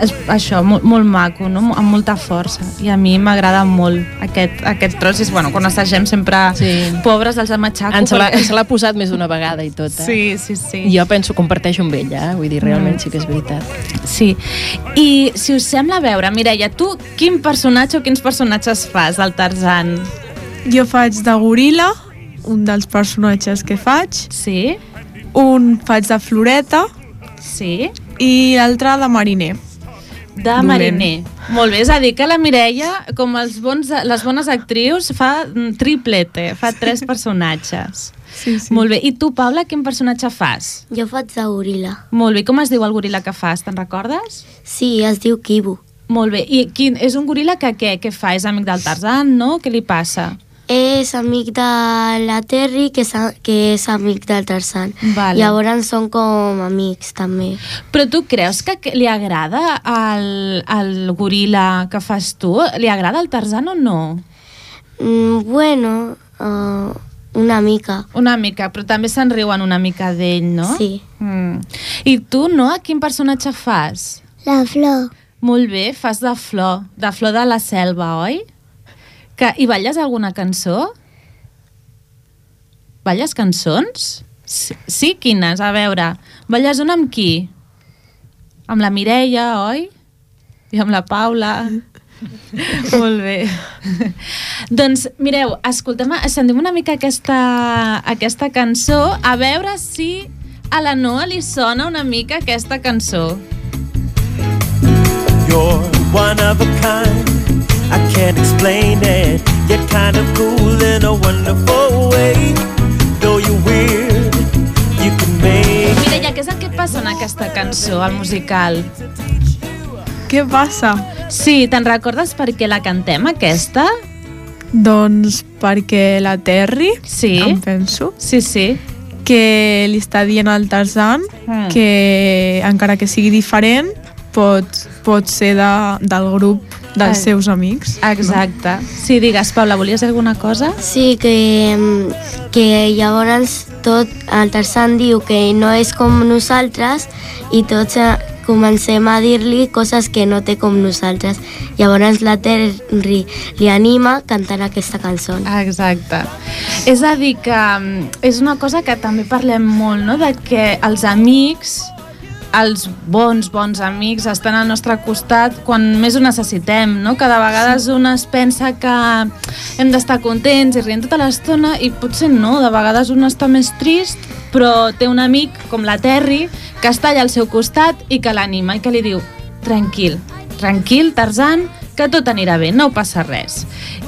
és, això, molt, molt maco no? amb molta força i a mi m'agrada molt aquest, aquest tros és, bueno, quan assagem sempre Sí. pobres els amatxaco Ens l'ha perquè- ens l'ha posat més d'una vegada i tot, eh? sí, sí, sí Jo penso, comparteixo amb ella, eh? Vull dir, realment sí que és veritat. Sí, i si us sembla veure, Mireia, tu quin personatge o quins personatges fas del Tarzan? Jo faig de goril·la, un dels personatges que faig, Sí? un faig de floreta Sí? i l'altre de mariner. De Dolent. mariner. Molt bé, és a dir, que la Mireia, com els bons, les bones actrius, fa triplete, fa tres personatges. Sí, sí. Molt bé, i tu, Paula, quin personatge fas? Jo faig de goril·la. Molt bé, com es diu el goril·la que fas, te'n recordes? Sí, es diu Kibu. Molt bé, i quin, és un goril·la que què? Què fa? És amic del Tarzan, no? Què li passa? és amic de la Terry, que és, a- que és amic del Tarzan. Vale. Llavors són com amics, també. Però tu creus que que li agrada al, al goril·la que fas tu? Li agrada el Tarzan o no? Mm, bueno, uh, una mica. Una mica, però també se'n riuen una mica d'ell, no? Sí. Mm. I tu, no? Quin personatge fas? La flor. Molt bé, fas de flor, de flor de la selva, oi? Que, I balles alguna cançó? Balles cançons? Sí, sí, quines? A veure, balles una amb qui? Amb la Mireia, oi? I amb la Paula. Molt bé. doncs, mireu, escoltem, sentim una mica aquesta, aquesta cançó, a veure si a la Noa li sona una mica aquesta cançó. You're one of a kind. I can't explain it. You're kind of cool in a wonderful way. Though you're weird, you can make Mireia, què és el que passa en aquesta cançó, al musical? Què passa? Sí, te'n recordes per què la cantem, aquesta? Doncs perquè la Terry, Sí. em penso, Sí, sí. que li està dient al Tarzan Mm. que encara que sigui diferent pot, pot ser de, del grup dels Ah. seus amics. Exacte. Sí, digues, Paula, volies dir alguna cosa? Sí, que, que llavors tot el Tarzan diu que no és com nosaltres i tots eh, comencem a dir-li coses que no té com nosaltres. Llavors la Terry li anima cantant aquesta cançó. Exacte. És a dir, que mm, és una cosa que també parlem molt, no?, de que els amics els bons, bons amics estan al nostre costat quan més ho necessitem, no? Que de vegades un es pensa que hem d'estar contents i rient tota l'estona i potser no, de vegades un està més trist però té un amic com la Terry que està allà al seu costat i que l'anima i que li diu tranquil, tranquil, Tarzan, que tot anirà bé, no passa res.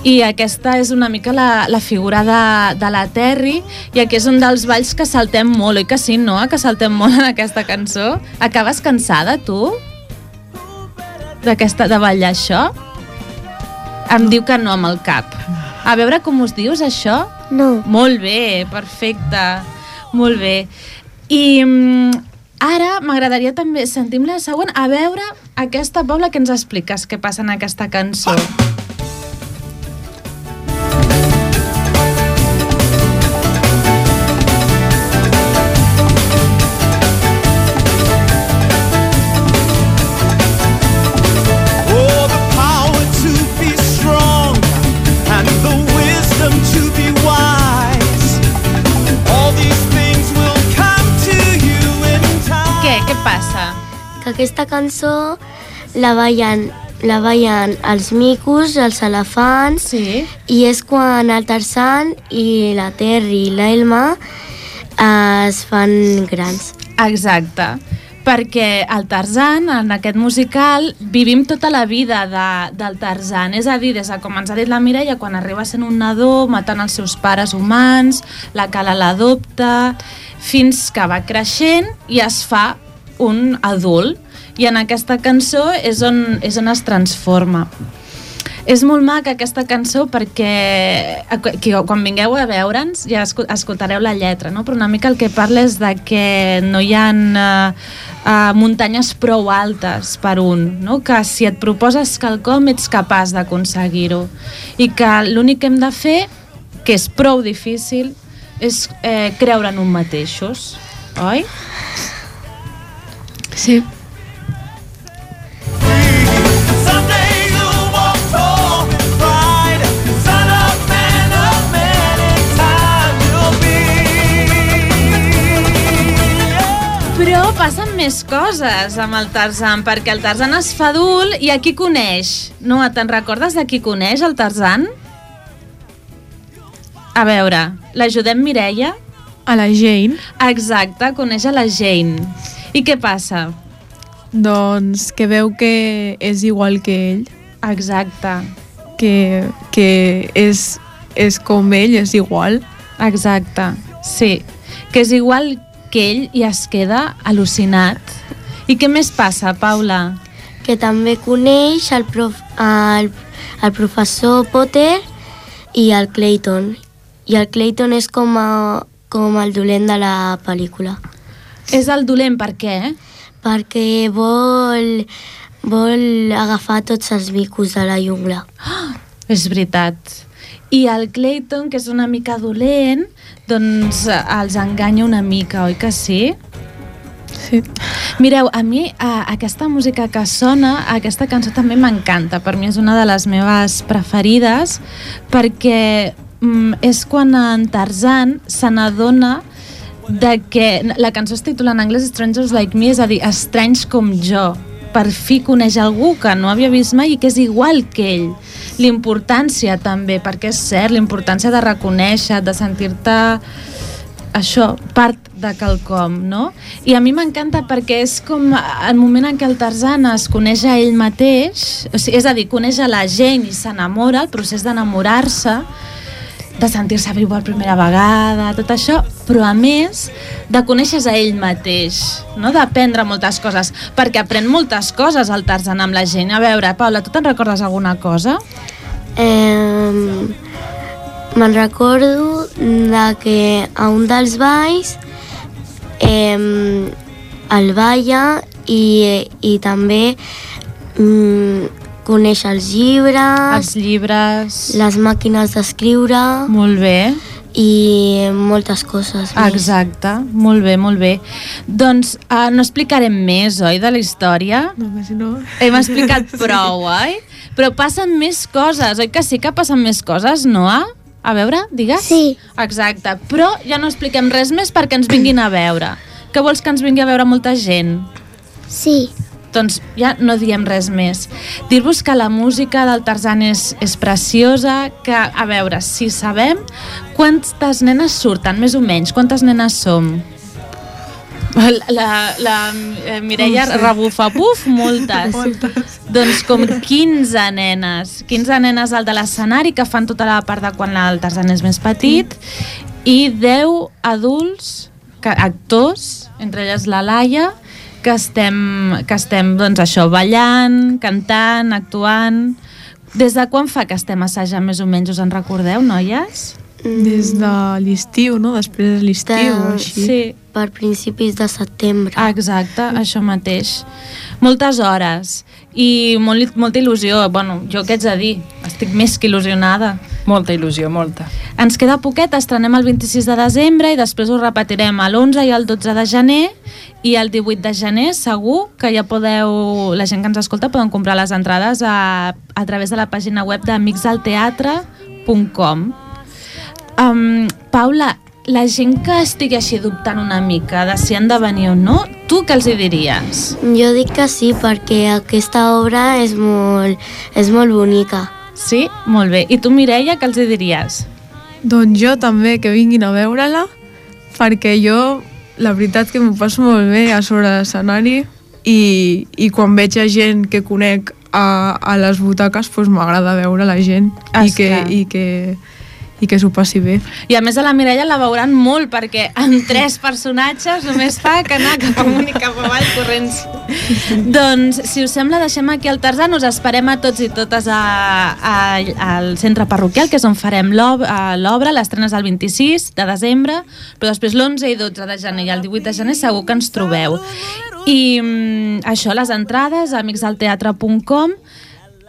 I aquesta és una mica la, la figura de, de la Terry i aquí és un dels balls que saltem molt, oi que sí, Noa, que saltem molt en aquesta cançó? Acabes cansada, tu? D'aquesta, de ballar això? Em diu que no amb el cap. A veure com us dius, això? No. Molt bé, perfecte. Molt bé. I mm, ara m'agradaria també sentim la següent, a veure aquesta Paula que ens expliques què passa en aquesta cançó. Oh, aquesta cançó la ballen, la ballen els micos, els elefants, Sí. i és quan el Tarzan i la Terry i l'Elma es fan grans. Exacte perquè el Tarzan, en aquest musical, vivim tota la vida de, del Tarzan. És a dir, des de com ens ha dit la Mireia, quan arriba sent un nadó, matant els seus pares humans, la Cala l'adopta, fins que va creixent i es fa un adult. I en aquesta cançó és on, és on es transforma. És molt maca aquesta cançó perquè eh, que quan vingueu a veure'ns ja escoltareu la lletra, no? però una mica el que parla és de que no hi ha uh, uh, muntanyes prou altes per un, no? que si et proposes quelcom ets capaç d'aconseguir-ho i que l'únic que hem de fer, que és prou difícil, és eh, creure en un mateixos, oi? Sí. Passen més coses amb el Tarzan, perquè el Tarzan es fa adult i a qui coneix? No, te'n recordes de qui coneix el Tarzan? A veure, l'ajudem Mireia? A la Jane, Exacte, coneix a la Jane. I què passa? doncs, que veu que és igual que ell, Exacte, que, que és, és com ell, és igual. exacte, sí. Que és igual que ell i es queda al·lucinat. I què més passa, Paula? Que també coneix el, prof, el, el professor Potter i el Clayton. I el Clayton és com, a, com el dolent de la pel·lícula. És el dolent, per què? Perquè vol, vol agafar tots els micos de la jungla. És veritat. I el Clayton, que és una mica dolent, doncs eh, els enganya una mica, oi que sí? Sí. Mireu, a mi a, aquesta música que sona, aquesta cançó també m'encanta. Per mi és una de les meves preferides perquè mm, és quan en Tarzan se n'adona de que la cançó es titula en anglès Strangers Like Me, és a dir, estranys com jo. Per fi coneix algú que no havia vist mai i que és igual que ell. L'importància també, perquè és cert, l'importància de reconèixer, de sentir-te això, part de quelcom, no? I a mi m'encanta perquè és com el moment en què el Tarzan es coneix a ell mateix, o sigui, és a dir, coneix a la gent i s'enamora, el procés d'enamorar-se, de sentir-se viu per primera vegada, tot això, però a més de conèixer a ell mateix, no? d'aprendre moltes coses, perquè aprèn moltes coses el Tarzan amb la gent. A veure, Paula, tu te'n recordes alguna cosa? Eh, Me'n recordo de que a un dels balls eh, el balla i, i també mm, coneix els llibres, Els llibres... les màquines d'escriure Molt bé. i moltes coses més. Exacte, molt bé, molt bé. Doncs uh, no explicarem més, oi, de la història? No, si no... Hem explicat prou, oi? Però passen més coses, oi que sí que passen més coses, Noa? A veure, digues? Sí. Exacte, però ja no expliquem res més perquè ens vinguin a veure. Que vols que ens vingui a veure molta gent? Sí. Doncs ja no diem res més. Dir-vos que la música del Tarzan és, és preciosa, que, a veure, si sabem quantes nenes surten, més o menys, quantes nenes som? La, la, la eh, Mireia No sé. rebufa, buf, moltes. Moltes. Doncs com 15 nenes. 15 nenes al de l'escenari que fan tota la part de quan el Tarzan és més petit i 10 adults, actors, entre elles la Laia, que estem, que estem doncs això, ballant, cantant, actuant... Des de quan fa que estem assajant més o menys, us en recordeu, noies? Des de l'estiu, no? Després de l'estiu, o així. Sí. Per principis de setembre. Ah, exacte, això mateix. Moltes hores i molt, molta il·lusió. Bueno, jo què ets a dir? Estic més que il·lusionada. Molta il·lusió, molta. Ens queda poquet, estrenem el 26 de desembre i després ho repetirem a l'11 i el 12 de gener i el 18 de gener segur que ja podeu, la gent que ens escolta poden comprar les entrades a, a través de la pàgina web d'amicsdelteatre.com um, Paula, la gent que estigui així dubtant una mica de si han de venir o no, tu què els hi diries? Jo dic que sí, perquè aquesta obra és molt, és molt bonica. Sí? Molt bé. I tu, Mireia, què els hi diries? Doncs jo també, que vinguin a veure-la, perquè jo, la veritat que m'ho passo molt bé a sobre l'escenari i, i quan veig a gent que conec a, a les butaques, doncs m'agrada veure la gent i que, Esclar. i que, i que s'ho passi bé. I a més a la Mireia la veuran molt perquè amb tres personatges només fa que anar cap amunt i cap avall corrents. doncs, si us sembla, deixem aquí el Tarzan. Us esperem a tots i totes a, a, al centre parroquial, que és on farem l'obra. L'estrena és el 26 de desembre, però després l'11 i 12 de gener i el 18 de gener segur que ens trobeu. I mm, això, les entrades, amicsdelteatre.com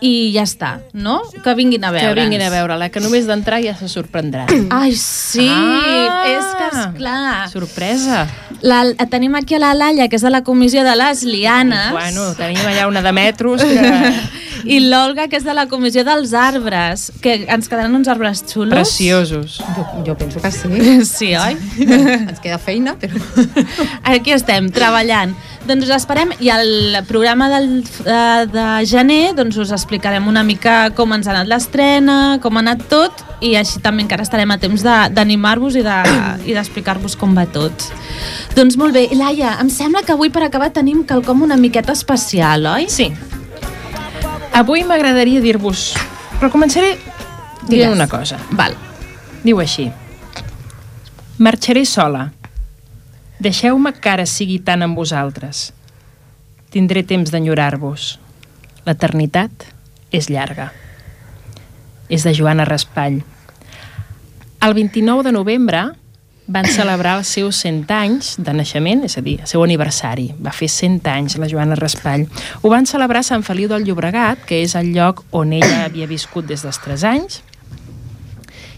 i ja està, no? Que vinguin a Que veure'ns. vinguin a veure-la, que només d'entrar ja se sorprendran. Ai, sí, Ah! és que esclar. Sorpresa. La, tenim aquí a la Laia, que és de la comissió de les lianes, Bueno, tenim allà una de metros que... i l'Olga, que és de la comissió dels arbres, que ens quedaran uns arbres xulos. Preciosos. Jo, jo penso que sí. Sí, oi? Ens queda feina, però... Aquí estem, treballant. Doncs us esperem i el programa del, de, de gener doncs us explicarem una mica com ens ha anat l'estrena, com ha anat tot i així també encara estarem a temps de- d'animar-vos i de- i d'explicar-vos com va tot. Doncs molt bé, Laia, em sembla que avui per acabar tenim quelcom una miqueta especial, oi? Sí. Avui m'agradaria dir-vos... Però començaré dient una cosa. Val. Diu així. Marxaré sola. Deixeu-me que ara sigui tant amb vosaltres. Tindré temps d'enyorar-vos. L'eternitat és llarga. És de Joana Raspall. El 29 de novembre van celebrar els seus 100 anys de naixement, és a dir, el seu aniversari. Va fer 100 anys la Joana Raspall. Ho van celebrar a Sant Feliu del Llobregat, que és el lloc on ella havia viscut des dels 3 anys,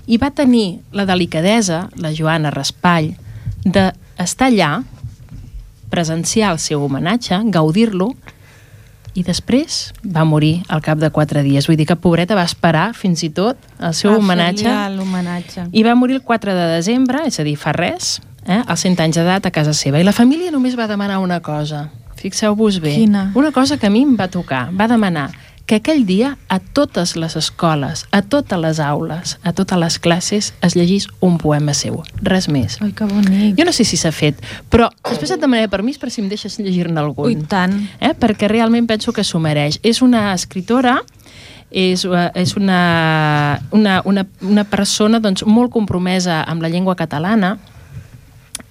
i va tenir la delicadesa, la Joana Raspall, d'estar allà, presenciar el seu homenatge, gaudir-lo, i després va morir al cap de quatre dies. Vull dir que pobreta va esperar fins i tot el seu A homenatge L'homenatge. i va morir el 4 de desembre, és a dir, fa res, eh, als 100 anys d'edat a casa seva. I la família només va demanar una cosa. Fixeu-vos bé. Quina? Una cosa que a mi em va tocar. Va demanar que aquell dia a totes les escoles, a totes les aules, a totes les classes es llegís un poema seu. Res més. Ai, que bonic. Jo no sé si s'ha fet, però després et demanaré permís per si em deixes llegir-ne algun Ui, tant. eh? perquè realment penso que s'ho mereix. És una escritora és, eh, és una, una, una, una persona doncs, molt compromesa amb la llengua catalana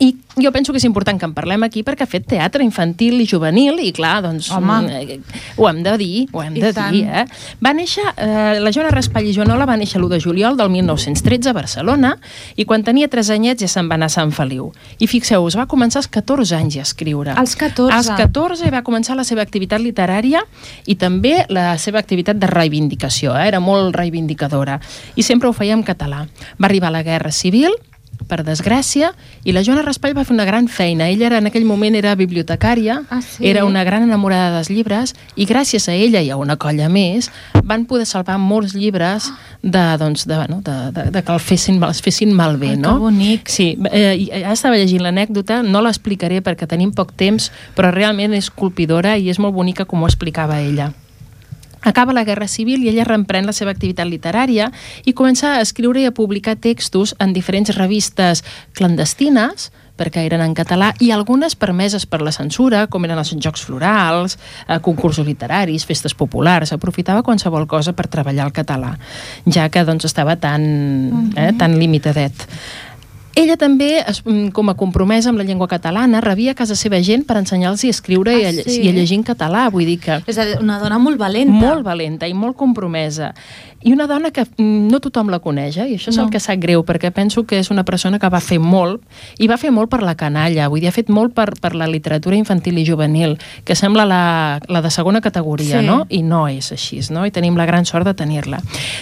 i jo penso que és important que en parlem aquí perquè ha fet teatre infantil i juvenil i clar, doncs Home. eh, ho hem de dir, ho hem I de tant. dir, eh? Va néixer, eh, la Joana Raspall i Joanola va néixer l'1 de juliol del 1913 a Barcelona i quan tenia 3 anyets ja se'n va anar a Sant Feliu. I fixeu-vos, va començar als 14 anys a escriure. Als 14? Als 14 va començar la seva activitat literària i també la seva activitat de reivindicació, eh? era molt reivindicadora. I sempre ho feia en català. Va arribar la Guerra Civil, per desgràcia, i la Joana Raspall va fer una gran feina. Ella era, en aquell moment era bibliotecària, Ah, sí? era una gran enamorada dels llibres, i gràcies a ella i a una colla més, van poder salvar molts llibres de, doncs, de, bueno, de, de, de que el fessin, els fessin malbé. Ai, que no? bonic. Sí, eh, i ara estava llegint l'anècdota, no l'explicaré perquè tenim poc temps, però realment és colpidora i és molt bonica com ho explicava ella. Acaba la Guerra Civil i ella reemprèn la seva activitat literària i comença a escriure i a publicar textos en diferents revistes clandestines, perquè eren en català, i algunes permeses per la censura, com eren els Jocs Florals, eh, concursos literaris, festes populars, aprofitava qualsevol cosa per treballar el català, ja que doncs, estava tan, eh, tan limitadet. Ella també, es- mm, com a compromesa amb la llengua catalana, rebia a casa seva gent per ensenyar-los a escriure i, a, Ah, sí? i a llegir en català. Vull dir que És a dir, una dona molt valenta. molt valenta i molt compromesa. I una dona que mm, no tothom la coneix, eh? i això és No. el que sap greu, perquè penso que és una persona que va fer molt, i va fer molt per la canalla, vull dir, ha fet molt per, per la literatura infantil i juvenil, que sembla la, la de segona categoria, Sí. no? I no és així, no? I tenim la gran sort de tenir-la.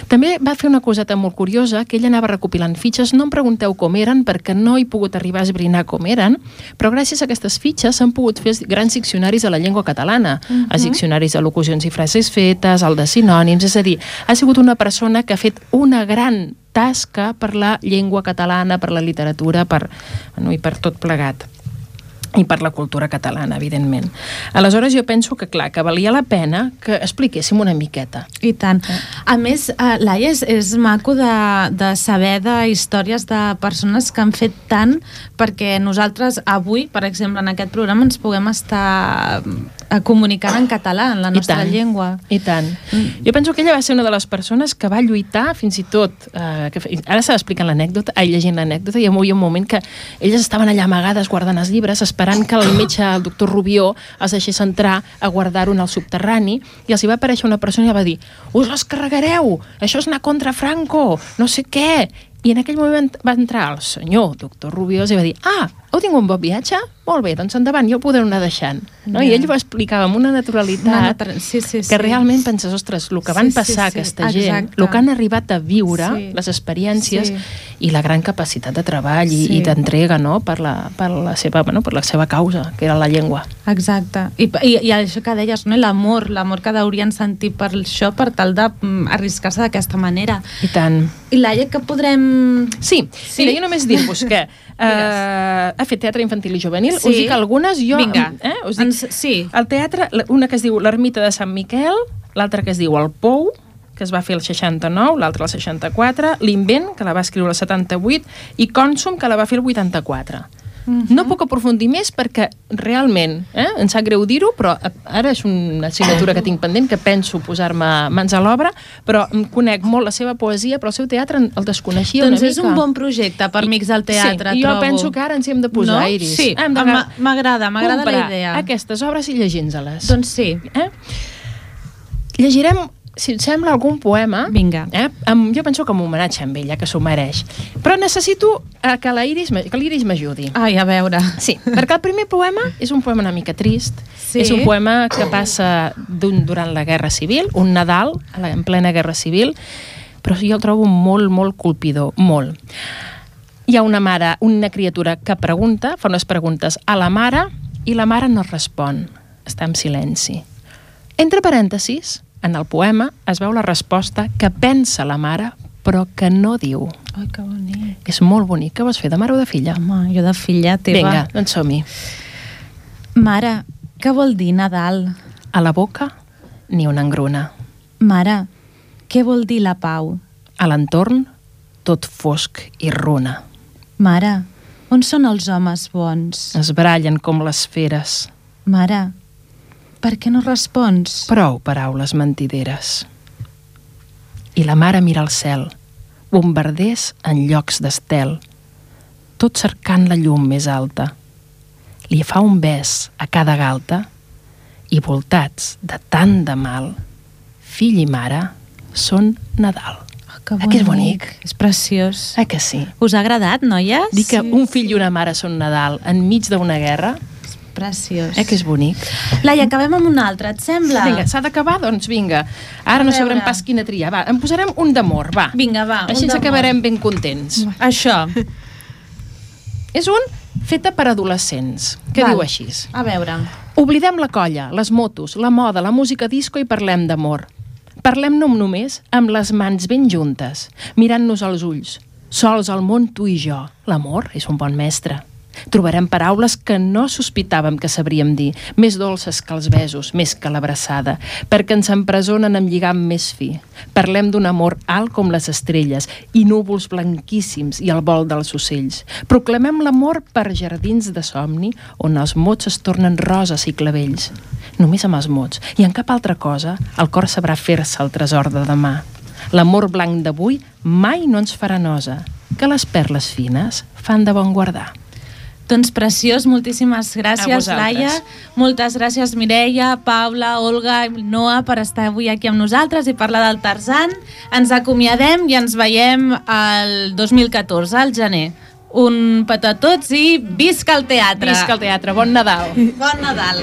També va fer una coseta molt curiosa, que ella anava recopilant fitxes, no em pregunteu com eren, perquè no he pogut arribar a esbrinar com eren, però gràcies a aquestes fitxes s'han pogut fer grans diccionaris de la llengua catalana, uh -huh. els diccionaris d'al·locucions i frases fetes, el de sinònims, és a dir, ha sigut una persona que ha fet una gran tasca per la llengua catalana, per la literatura, per, bueno, i per tot plegat i per la cultura catalana, evidentment. Aleshores, jo penso que, clar, que valia la pena que expliquéssim una miqueta. I tant. A més, eh, Laia, és, és maco de, de saber de històries de persones que han fet tant perquè nosaltres avui, per exemple, en aquest programa ens puguem estar comunicant en català, en la nostra tant, llengua. I tant. Mm. Jo penso que ella va ser una de les persones que va lluitar fins i tot... Eh, que, ara s'ha explicant l'anècdota, ai, llegint l'anècdota, i hi havia un moment que elles estaven allà amagades guardant els llibres, esperant que el metge, el doctor Rubió, els deixés entrar a guardar-ho en el subterrani, i els hi va aparèixer una persona i va dir us les carregareu, això és anar contra Franco, no sé què. I en aquell moment va entrar el senyor doctor Rubiós i va dir ah, heu tingut un bon viatge? Molt bé, doncs endavant, ja ho podeu anar deixant. No? I Ja. ell ho explicava amb una naturalitat Una natra- sí, sí, sí. que realment penses, ostres, el que Sí, van sí, passar sí, aquesta gent, exacte. el que han arribat a viure, Sí. les experiències Sí. i la gran capacitat de treball i, Sí. i d'entrega no? per, la, per, la seva, bueno, per la seva causa, que era la llengua. Exacte. I, i, i això que deies, no? l'amor, l'amor que deurien sentir per això, per tal d'arriscar-se d'aquesta manera. I tant. I Laia, que podrem... Sí, Sí? sí? mira, jo només dir-vos que ha fet teatre infantil i juvenil. Sí? Us dic algunes, jo... Vinga, eh, us dic, ens, sí. El teatre, una que es diu l'Ermita de Sant Miquel, l'altra que es diu El Pou, que es va fer el 69, l'altra el 64, l'Invent, que la va escriure el 78, i Consum, que la va fer el 84. No puc aprofundir més perquè realment, eh, em sap greu dir-ho, però eh, ara és una assignatura que tinc pendent, que penso posar-me mans a l'obra, però em conec molt la seva poesia, però el seu teatre el desconeixia Doncs una és mica. un bon projecte per Amics del Teatre, sí, jo trobo. penso que ara ens hi hem de posar, No? Iris. Sí, m'agrada, m'agrada la idea. aquestes obres i llegint-les. Doncs sí. Eh? Llegirem si et sembla, algun poema... Vinga. Eh? Amb, jo penso que amb homenatge amb ella, que s'ho mereix. Però necessito eh, que l'Iris m'ajudi. Ai, a veure. Sí, perquè el primer poema és un poema una mica trist. Sí. És un poema que passa d'un, durant la Guerra Civil, un Nadal, en plena Guerra Civil, però jo el trobo molt, molt colpidor, molt. Hi ha una mare, una criatura que pregunta, fa unes preguntes a la mare i la mare no respon, està en silenci. Entre parèntesis, en el poema es veu la resposta que pensa la mare però que no diu. Ai, que bonic. És molt bonic. Què vols fer, de mare o de filla? Home, jo de filla teva. Vinga, doncs som-hi. Mare, què vol dir Nadal? A la boca, ni una engruna. Mare, què vol dir la pau? A l'entorn, tot fosc i runa. Mare, on són els homes bons? Es brallen com les feres. Mare, per què no respons? Prou paraules mentideres. I la mare mira al cel, bombarders en llocs d'estel, tot cercant la llum més alta. Li fa un bes a cada galta i voltats de tant de mal, fill i mare són Nadal. Oh, que Eh que és bonic? És preciós. Eh que sí? Us ha agradat, noies? Dir que un fill i una mare són Nadal enmig d'una guerra, Preciós. eh que és bonic? Laia, acabem amb un altre, et sembla? Vinga, s'ha d'acabar? Doncs vinga. Ara A no veure. sabrem pas quina triar. Va, en posarem un d'amor, va. Vinga, va. Així ens acabarem ben contents. Això. És un feta per adolescents, que Val. diu així. A veure. Oblidem la colla, les motos, la moda, la música disco i parlem d'amor. Parlem-ne només amb les mans ben juntes, mirant-nos als ulls. Sols al món tu i jo. L'amor és un bon mestre. Trobarem paraules que no sospitàvem que sabríem dir, més dolces que els besos, més que l'abraçada, perquè ens empresonen amb lligam més fi. Parlem d'un amor alt com les estrelles i núvols blanquíssims i el vol dels ocells. Proclamem l'amor per jardins de somni on els mots es tornen roses i clavells. Només amb els mots i en cap altra cosa el cor sabrà fer-se el tresor de demà. L'amor blanc d'avui mai no ens farà nosa, que les perles fines fan de bon guardar. Doncs preciós, moltíssimes gràcies. Laia. Moltes gràcies, Mireia, Paula, Olga i Noa, per estar avui aquí amb nosaltres i parlar del Tarzan. Ens acomiadem i ens veiem el 2014, al gener. Un petó a tots i visca el teatre! Visca el teatre, bon Nadal! Bon Nadal!